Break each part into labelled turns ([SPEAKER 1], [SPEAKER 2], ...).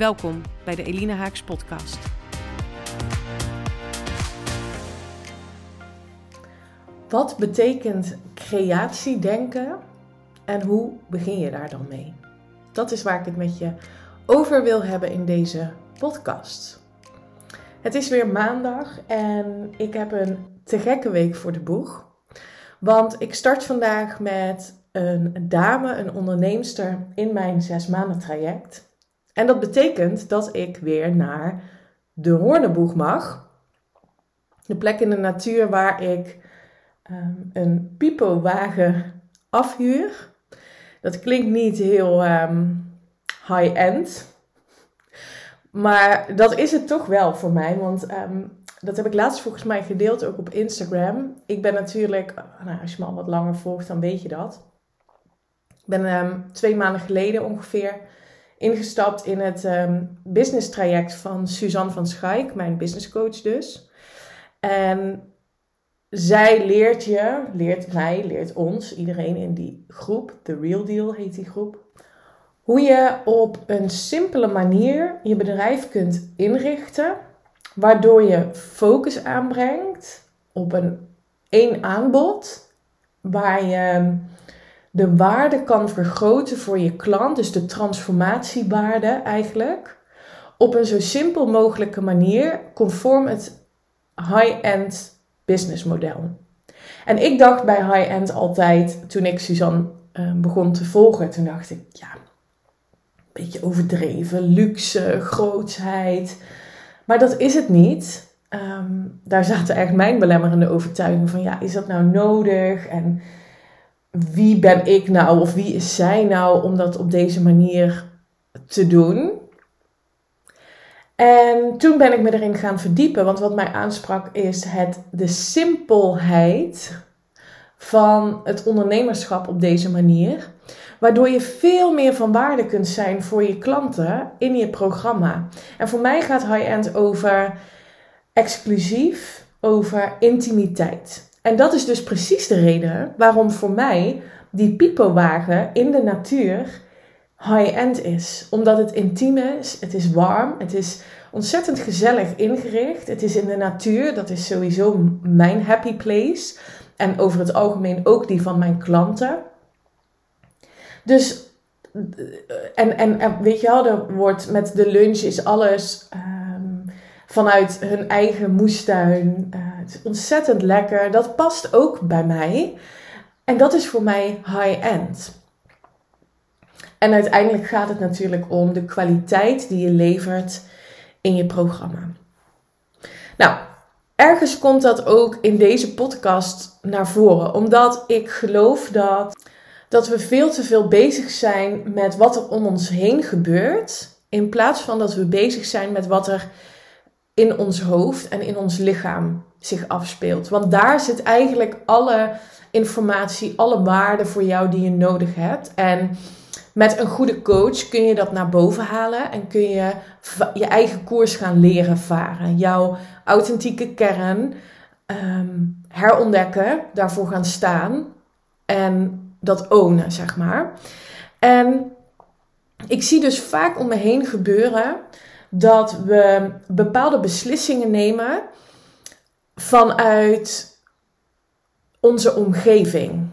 [SPEAKER 1] Welkom bij de Elina Haaks podcast.
[SPEAKER 2] Wat betekent creatiedenken en hoe begin je daar dan mee? Dat is waar ik het met je over wil hebben in deze podcast. Het is weer maandag en ik heb een te gekke week voor de boeg. Want ik start vandaag met een dame, een onderneemster in mijn zes maanden traject. En dat betekent dat ik weer naar de Hoorneboeg mag. De plek in de natuur waar ik um, een pipowagen afhuur. Dat klinkt niet heel um, high-end. Maar dat is het toch wel voor mij. Want um, dat heb ik laatst volgens mij gedeeld ook op Instagram. Ik ben natuurlijk, nou, als je me al wat langer volgt, dan weet je dat. Ik ben twee maanden geleden ongeveer ingestapt in het um, business traject van Suzanne van Schaik, mijn business coach dus. En zij leert je, leert mij, leert ons, iedereen in die groep, The Real Deal heet die groep, hoe je op een simpele manier je bedrijf kunt inrichten, waardoor je focus aanbrengt op een één aanbod, waar je de waarde kan vergroten voor je klant, dus de transformatiewaarde eigenlijk, op een zo simpel mogelijke manier, conform het high-end businessmodel. En ik dacht bij high-end altijd, toen ik Suzanne uh, begon te volgen, toen dacht ik, ja, een beetje overdreven, luxe, grootsheid. Maar dat is het niet. Um, daar zaten echt mijn belemmerende overtuigingen van, ja, is dat nou nodig? En wie ben ik nou of wie is zij nou om dat op deze manier te doen? En toen ben ik me erin gaan verdiepen, want wat mij aansprak is het, de simpelheid van het ondernemerschap op deze manier. Waardoor je veel meer van waarde kunt zijn voor je klanten in je programma. En voor mij gaat high-end over exclusief, over intimiteit. En dat is dus precies de reden waarom voor mij die pipowagen in de natuur high-end is. Omdat het intiem is, het is warm, het is ontzettend gezellig ingericht. Het is in de natuur, dat is sowieso mijn happy place. En over het algemeen ook die van mijn klanten. Dus, en, en, en weet je wel, er wordt met de lunch is alles um, vanuit hun eigen moestuin. Uh, het is ontzettend lekker. Dat past ook bij mij. En dat is voor mij high-end. En uiteindelijk gaat het natuurlijk om de kwaliteit die je levert in je programma. Nou, ergens komt dat ook in deze podcast naar voren, omdat ik geloof dat, dat we veel te veel bezig zijn met wat er om ons heen gebeurt, in plaats van dat we bezig zijn met wat er in ons hoofd en in ons lichaam zich afspeelt. Want daar zit eigenlijk alle informatie, alle waarden voor jou die je nodig hebt. En met een goede coach kun je dat naar boven halen en kun je je eigen koers gaan leren varen. Jouw authentieke kern um, herontdekken, daarvoor gaan staan en dat ownen, zeg maar. En ik zie dus vaak om me heen gebeuren dat we bepaalde beslissingen nemen vanuit onze omgeving.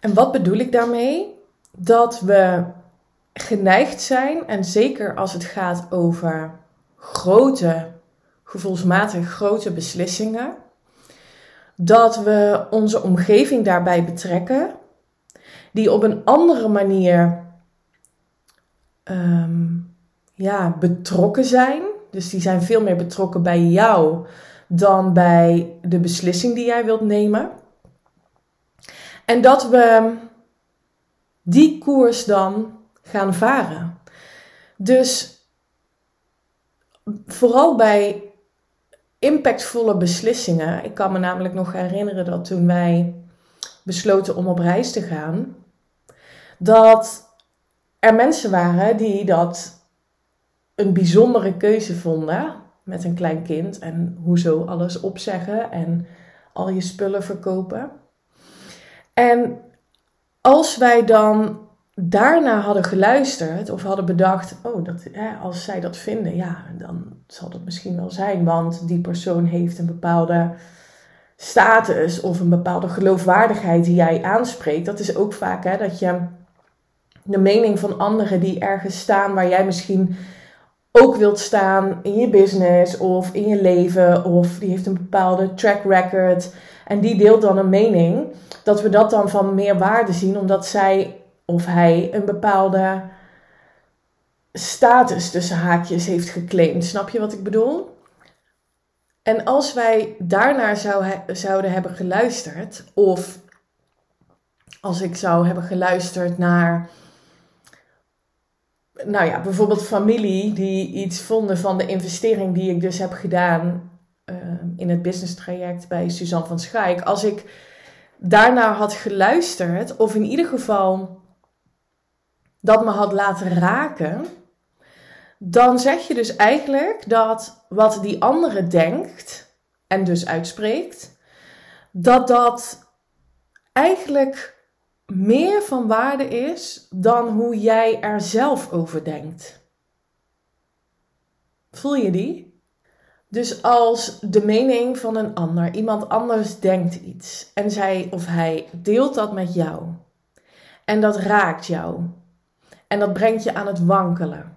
[SPEAKER 2] En wat bedoel ik daarmee? Dat we geneigd zijn, en zeker als het gaat over grote, gevoelsmatig grote beslissingen, dat we onze omgeving daarbij betrekken, die op een andere manier um, ja, betrokken zijn. Dus die zijn veel meer betrokken bij jou dan bij de beslissing die jij wilt nemen. En dat we die koers dan gaan varen. Dus vooral bij impactvolle beslissingen. Ik kan me namelijk nog herinneren dat toen wij besloten om op reis te gaan, dat er mensen waren die dat een bijzondere keuze vonden met een klein kind en hoezo alles opzeggen en al je spullen verkopen. En als wij dan daarna hadden geluisterd of hadden bedacht, oh, dat, hè, als zij dat vinden, ja, dan zal dat misschien wel zijn, want die persoon heeft een bepaalde status of een bepaalde geloofwaardigheid die jij aanspreekt. Dat is ook vaak hè, dat je de mening van anderen die ergens staan waar jij misschien ook wilt staan in je business of in je leven of die heeft een bepaalde track record en die deelt dan een mening, dat we dat dan van meer waarde zien omdat zij of hij een bepaalde status tussen haakjes heeft geclaimd. Snap je wat ik bedoel? En als wij daarnaar zou zouden hebben geluisterd, of als ik zou hebben geluisterd naar, nou ja, bijvoorbeeld familie die iets vonden van de investering die ik dus heb gedaan uh, in het business traject bij Suzanne van Schaik. Als ik daarnaar had geluisterd, of in ieder geval dat me had laten raken, dan zeg je dus eigenlijk dat wat die andere denkt en dus uitspreekt, dat dat eigenlijk meer van waarde is dan hoe jij er zelf over denkt. Voel je die? Dus als de mening van een ander, iemand anders denkt iets en zij of hij deelt dat met jou en dat raakt jou en dat brengt je aan het wankelen.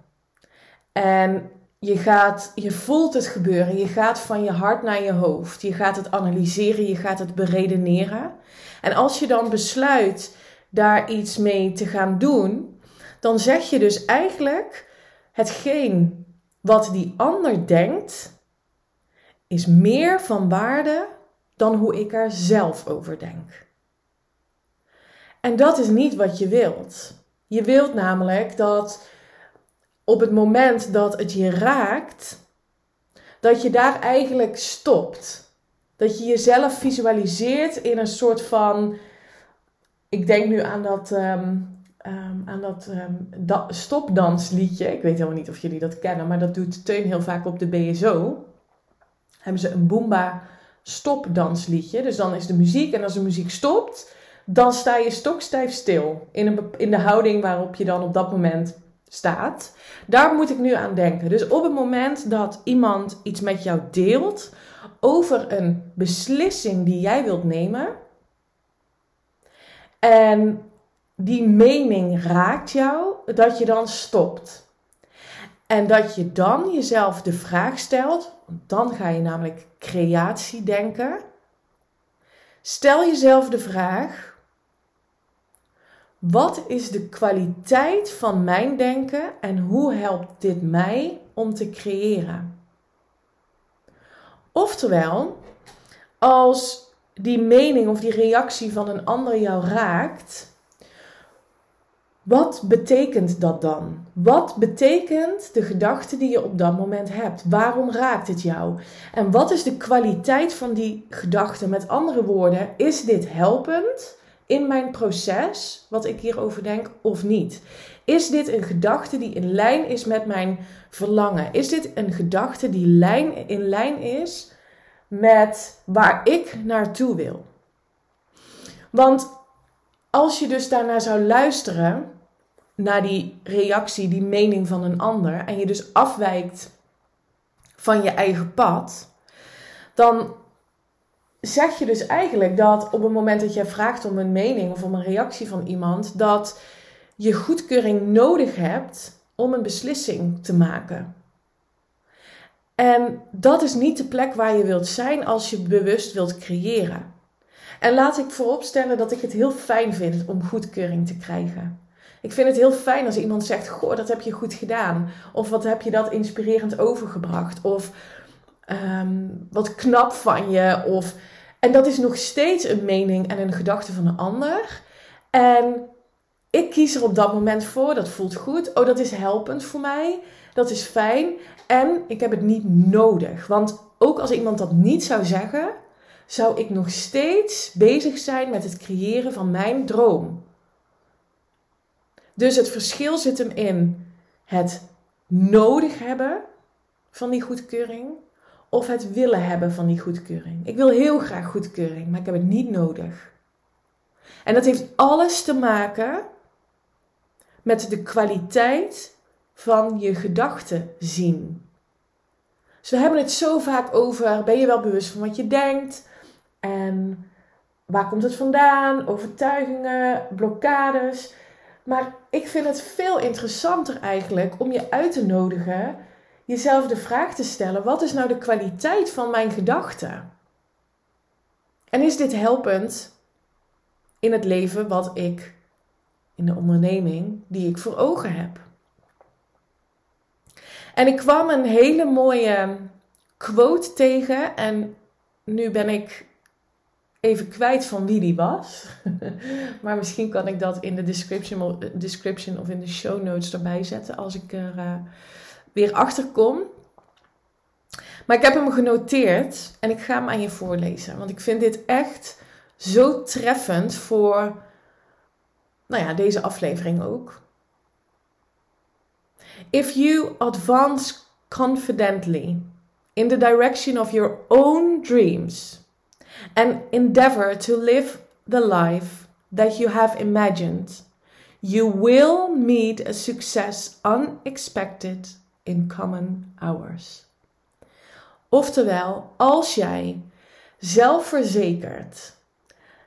[SPEAKER 2] En je, gaat, je voelt het gebeuren. Je gaat van je hart naar je hoofd. Je gaat het analyseren. Je gaat het beredeneren. En als je dan besluit daar iets mee te gaan doen, dan zeg je dus eigenlijk hetgeen wat die ander denkt, is meer van waarde dan hoe ik er zelf over denk. En dat is niet wat je wilt. Je wilt namelijk dat op het moment dat het je raakt, dat je daar eigenlijk stopt. Dat je jezelf visualiseert in een soort van. Ik denk nu aan dat, um, um, aan dat, um, stopdansliedje. Ik weet helemaal niet of jullie dat kennen, maar dat doet Teun heel vaak op de BSO. Hebben ze een Boomba stopdansliedje. Dus dan is de muziek en als de muziek stopt, dan sta je stokstijf stil in, een, in de houding waarop je dan op dat moment staat. Daar moet ik nu aan denken. Dus op het moment dat iemand iets met jou deelt over een beslissing die jij wilt nemen en die mening raakt jou, dat je dan stopt. En dat je dan jezelf de vraag stelt, dan ga je namelijk creatie denken. Stel jezelf de vraag: wat is de kwaliteit van mijn denken en hoe helpt dit mij om te creëren? Oftewel, als die mening of die reactie van een ander jou raakt, wat betekent dat dan? Wat betekent de gedachte die je op dat moment hebt? Waarom raakt het jou? En wat is de kwaliteit van die gedachte? Met andere woorden, is dit helpend? in mijn proces, wat ik hierover denk, of niet? Is dit een gedachte die in lijn is met mijn verlangen? Is dit een gedachte die lijn, in lijn is met waar ik naartoe wil? Want als je dus daarnaar zou luisteren, naar die reactie, die mening van een ander, en je dus afwijkt van je eigen pad, dan zeg je dus eigenlijk dat op het moment dat jij vraagt om een mening of om een reactie van iemand, dat je goedkeuring nodig hebt om een beslissing te maken. En dat is niet de plek waar je wilt zijn als je bewust wilt creëren. En laat ik vooropstellen dat ik het heel fijn vind om goedkeuring te krijgen. Ik vind het heel fijn als iemand zegt: Goh, dat heb je goed gedaan. Of wat heb je dat inspirerend overgebracht. Of Ehm, wat knap van je. Of, en dat is nog steeds een mening en een gedachte van een ander. En ik kies er op dat moment voor, dat voelt goed. Oh, dat is helpend voor mij. Dat is fijn. En ik heb het niet nodig. Want ook als iemand dat niet zou zeggen, zou ik nog steeds bezig zijn met het creëren van mijn droom. Dus het verschil zit hem in het nodig hebben van die goedkeuring of het willen hebben van die goedkeuring. Ik wil heel graag goedkeuring, maar ik heb het niet nodig. En dat heeft alles te maken met de kwaliteit van je gedachten zien. Dus we hebben het zo vaak over: ben je wel bewust van wat je denkt? En waar komt het vandaan? Overtuigingen, blokkades. Maar ik vind het veel interessanter eigenlijk om je uit te nodigen jezelf de vraag te stellen: wat is nou de kwaliteit van mijn gedachten? En is dit helpend in het leven wat ik in de onderneming die ik voor ogen heb? En ik kwam een hele mooie quote tegen en nu ben ik even kwijt van wie die was. maar misschien kan ik dat in de description, description of in de show notes erbij zetten als ik er uh, weer achter kom. Maar ik heb hem genoteerd en ik ga hem aan je voorlezen. Want ik vind dit echt zo treffend voor nou ja, deze aflevering ook. If you advance confidently in the direction of your own dreams and endeavor to live the life that you have imagined, you will meet a success unexpected in common hours. Oftewel, als jij zelfverzekerd,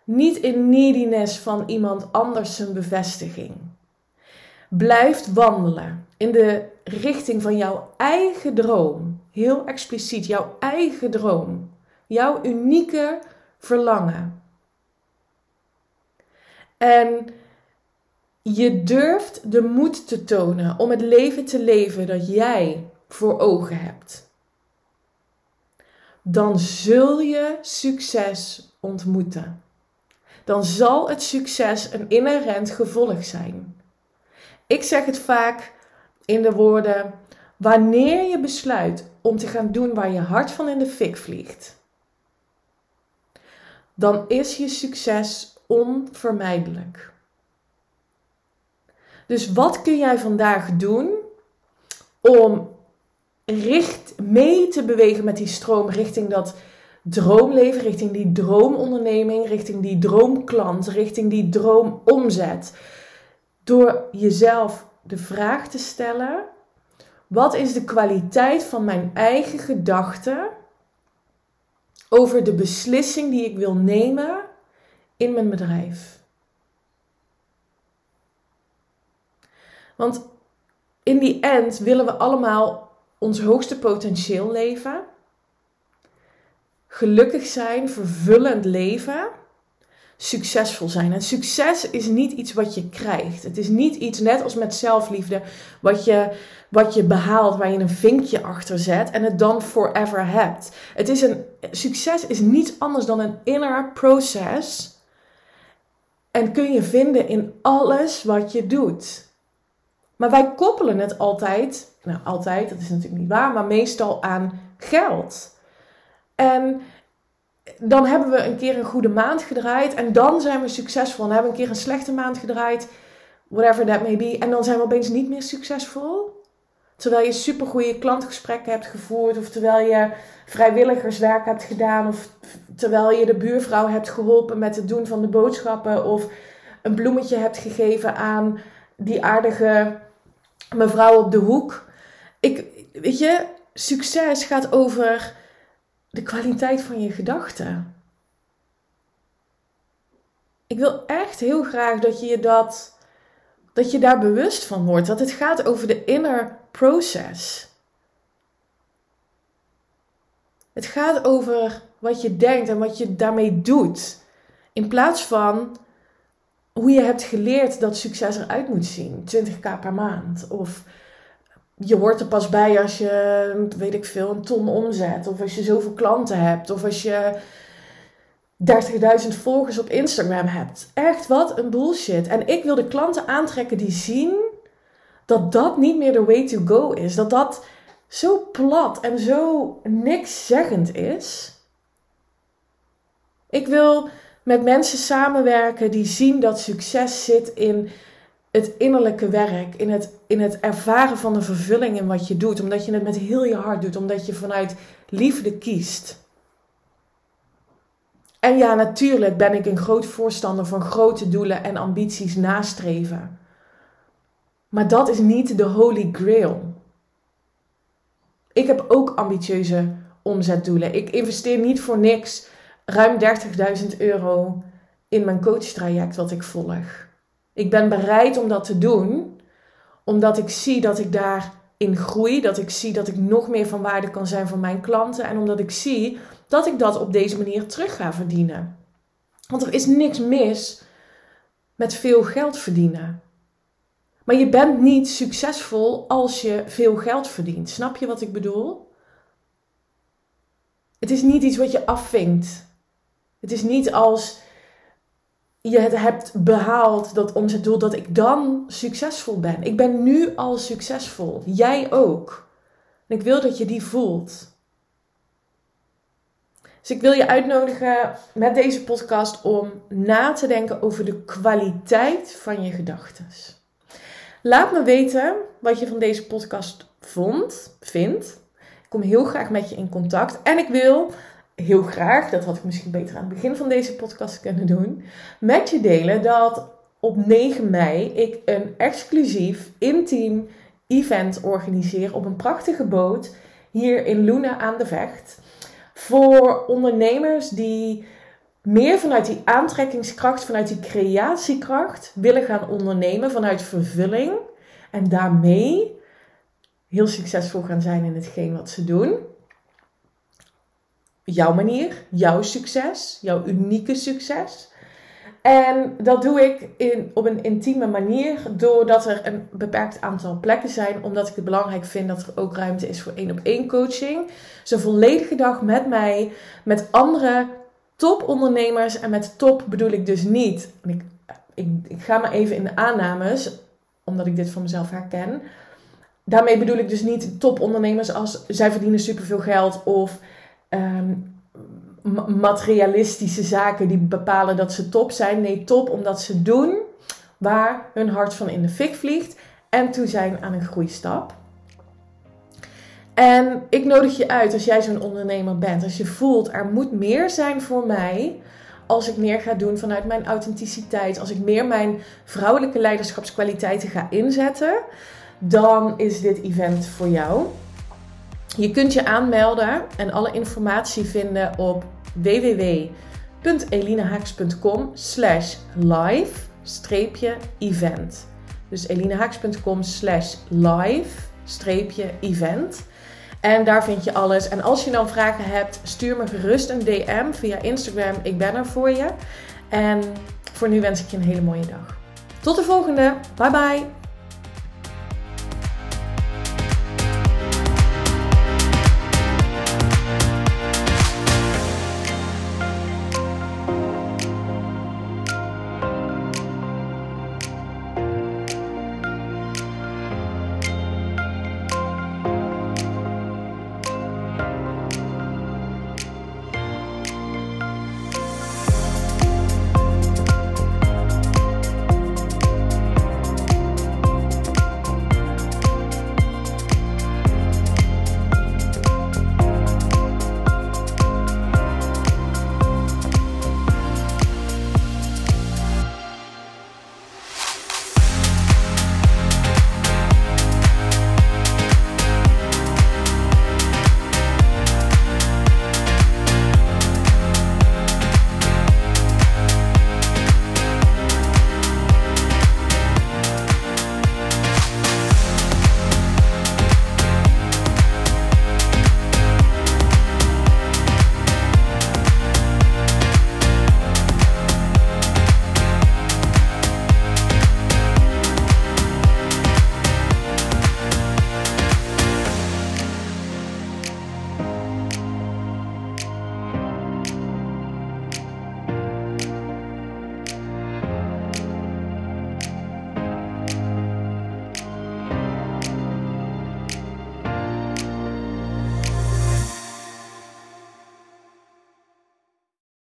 [SPEAKER 2] niet in neediness van iemand anders zijn bevestiging, blijft wandelen in de richting van jouw eigen droom, heel expliciet jouw eigen droom, jouw unieke verlangen. En je durft de moed te tonen om het leven te leven dat jij voor ogen hebt. Dan zul je succes ontmoeten. Dan zal het succes een inherent gevolg zijn. Ik zeg het vaak in de woorden: wanneer je besluit om te gaan doen waar je hart van in de fik vliegt, dan is je succes onvermijdelijk. Dus wat kun jij vandaag doen om richt, mee te bewegen met die stroom richting dat droomleven, richting die droomonderneming, richting die droomklant, richting die droomomzet? Door jezelf de vraag te stellen: wat is de kwaliteit van mijn eigen gedachten over de beslissing die ik wil nemen in mijn bedrijf? Want in die end willen we allemaal ons hoogste potentieel leven. Gelukkig zijn, vervullend leven, succesvol zijn. En succes is niet iets wat je krijgt. Het is niet iets, net als met zelfliefde, wat je, wat je behaalt, waar je een vinkje achter zet en het dan forever hebt. Het is een, succes is niets anders dan een inner process. En kun je vinden in alles wat je doet. Maar wij koppelen het altijd, nou altijd, dat is natuurlijk niet waar, maar meestal aan geld. En dan hebben we een keer een goede maand gedraaid en dan zijn we succesvol. Dan hebben we een keer een slechte maand gedraaid, whatever that may be, en dan zijn we opeens niet meer succesvol. Terwijl je supergoeie klantgesprekken hebt gevoerd, of terwijl je vrijwilligerswerk hebt gedaan, of terwijl je de buurvrouw hebt geholpen met het doen van de boodschappen, of een bloemetje hebt gegeven aan die aardige mevrouw op de hoek. Ik, weet je, succes gaat over de kwaliteit van je gedachten. Ik wil echt heel graag dat je dat, dat je daar bewust van wordt. Dat het gaat over de inner process. Het gaat over wat je denkt en wat je daarmee doet. In plaats van hoe je hebt geleerd dat succes eruit moet zien. 20k per maand. Of je hoort er pas bij als je, weet ik veel, een ton omzet. Of als je zoveel klanten hebt. Of als je 30.000 volgers op Instagram hebt. Echt, wat een bullshit. En ik wil de klanten aantrekken die zien dat dat niet meer de way to go is. Dat dat zo plat en zo niks zeggend is. Ik wil met mensen samenwerken die zien dat succes zit in het innerlijke werk, in het, in het ervaren van de vervulling in wat je doet, omdat je het met heel je hart doet, omdat je vanuit liefde kiest. En ja, natuurlijk ben ik een groot voorstander van grote doelen en ambities nastreven. Maar dat is niet de holy grail. Ik heb ook ambitieuze omzetdoelen. Ik investeer niet voor niks ruim 30.000 euro in mijn coachtraject wat ik volg. Ik ben bereid om dat te doen, omdat ik zie dat ik daarin groei, dat ik zie dat ik nog meer van waarde kan zijn voor mijn klanten en omdat ik zie dat ik dat op deze manier terug ga verdienen. Want er is niks mis met veel geld verdienen. Maar je bent niet succesvol als je veel geld verdient. Snap je wat ik bedoel? Het is niet iets wat je afvinkt. Het is niet als je hebt behaald, dat omzetdoel, dat ik dan succesvol ben. Ik ben nu al succesvol. Jij ook. En ik wil dat je die voelt. Dus ik wil je uitnodigen met deze podcast om na te denken over de kwaliteit van je gedachten. Laat me weten wat je van deze podcast vond, vindt. Ik kom heel graag met je in contact. En ik wil heel graag, dat had ik misschien beter aan het begin van deze podcast kunnen doen, met je delen dat op 9 mei ik een exclusief, intiem event organiseer op een prachtige boot hier in Luna aan de Vecht. Voor ondernemers die meer vanuit die aantrekkingskracht, vanuit die creatiekracht willen gaan ondernemen, vanuit vervulling. En daarmee heel succesvol gaan zijn in hetgeen wat ze doen jouw manier, jouw succes, jouw unieke succes. En dat doe ik in, op een intieme manier doordat er een beperkt aantal plekken zijn, omdat ik het belangrijk vind dat er ook ruimte is voor één op één coaching. Dus een volledige dag met mij, met andere topondernemers. En met top bedoel ik dus niet, ik, ik, ik ga maar even in de aannames, omdat ik dit van mezelf herken. Daarmee bedoel ik dus niet topondernemers als zij verdienen superveel geld of Ehm, materialistische zaken die bepalen dat ze top zijn. Nee, top omdat ze doen waar hun hart van in de fik vliegt en toe zijn aan een groeistap. En ik nodig je uit als jij zo'n ondernemer bent, als je voelt er moet meer zijn voor mij, als ik meer ga doen vanuit mijn authenticiteit, als ik meer mijn vrouwelijke leiderschapskwaliteiten ga inzetten, dan is dit event voor jou. Je kunt je aanmelden en alle informatie vinden op www.elinehaaks.com slash live event. Dus elinehaaks.com slash live event. En daar vind je alles. En als je dan vragen hebt, stuur me gerust een DM via Instagram. Ik ben er voor je. En voor nu wens ik je een hele mooie dag. Tot de volgende. Bye bye.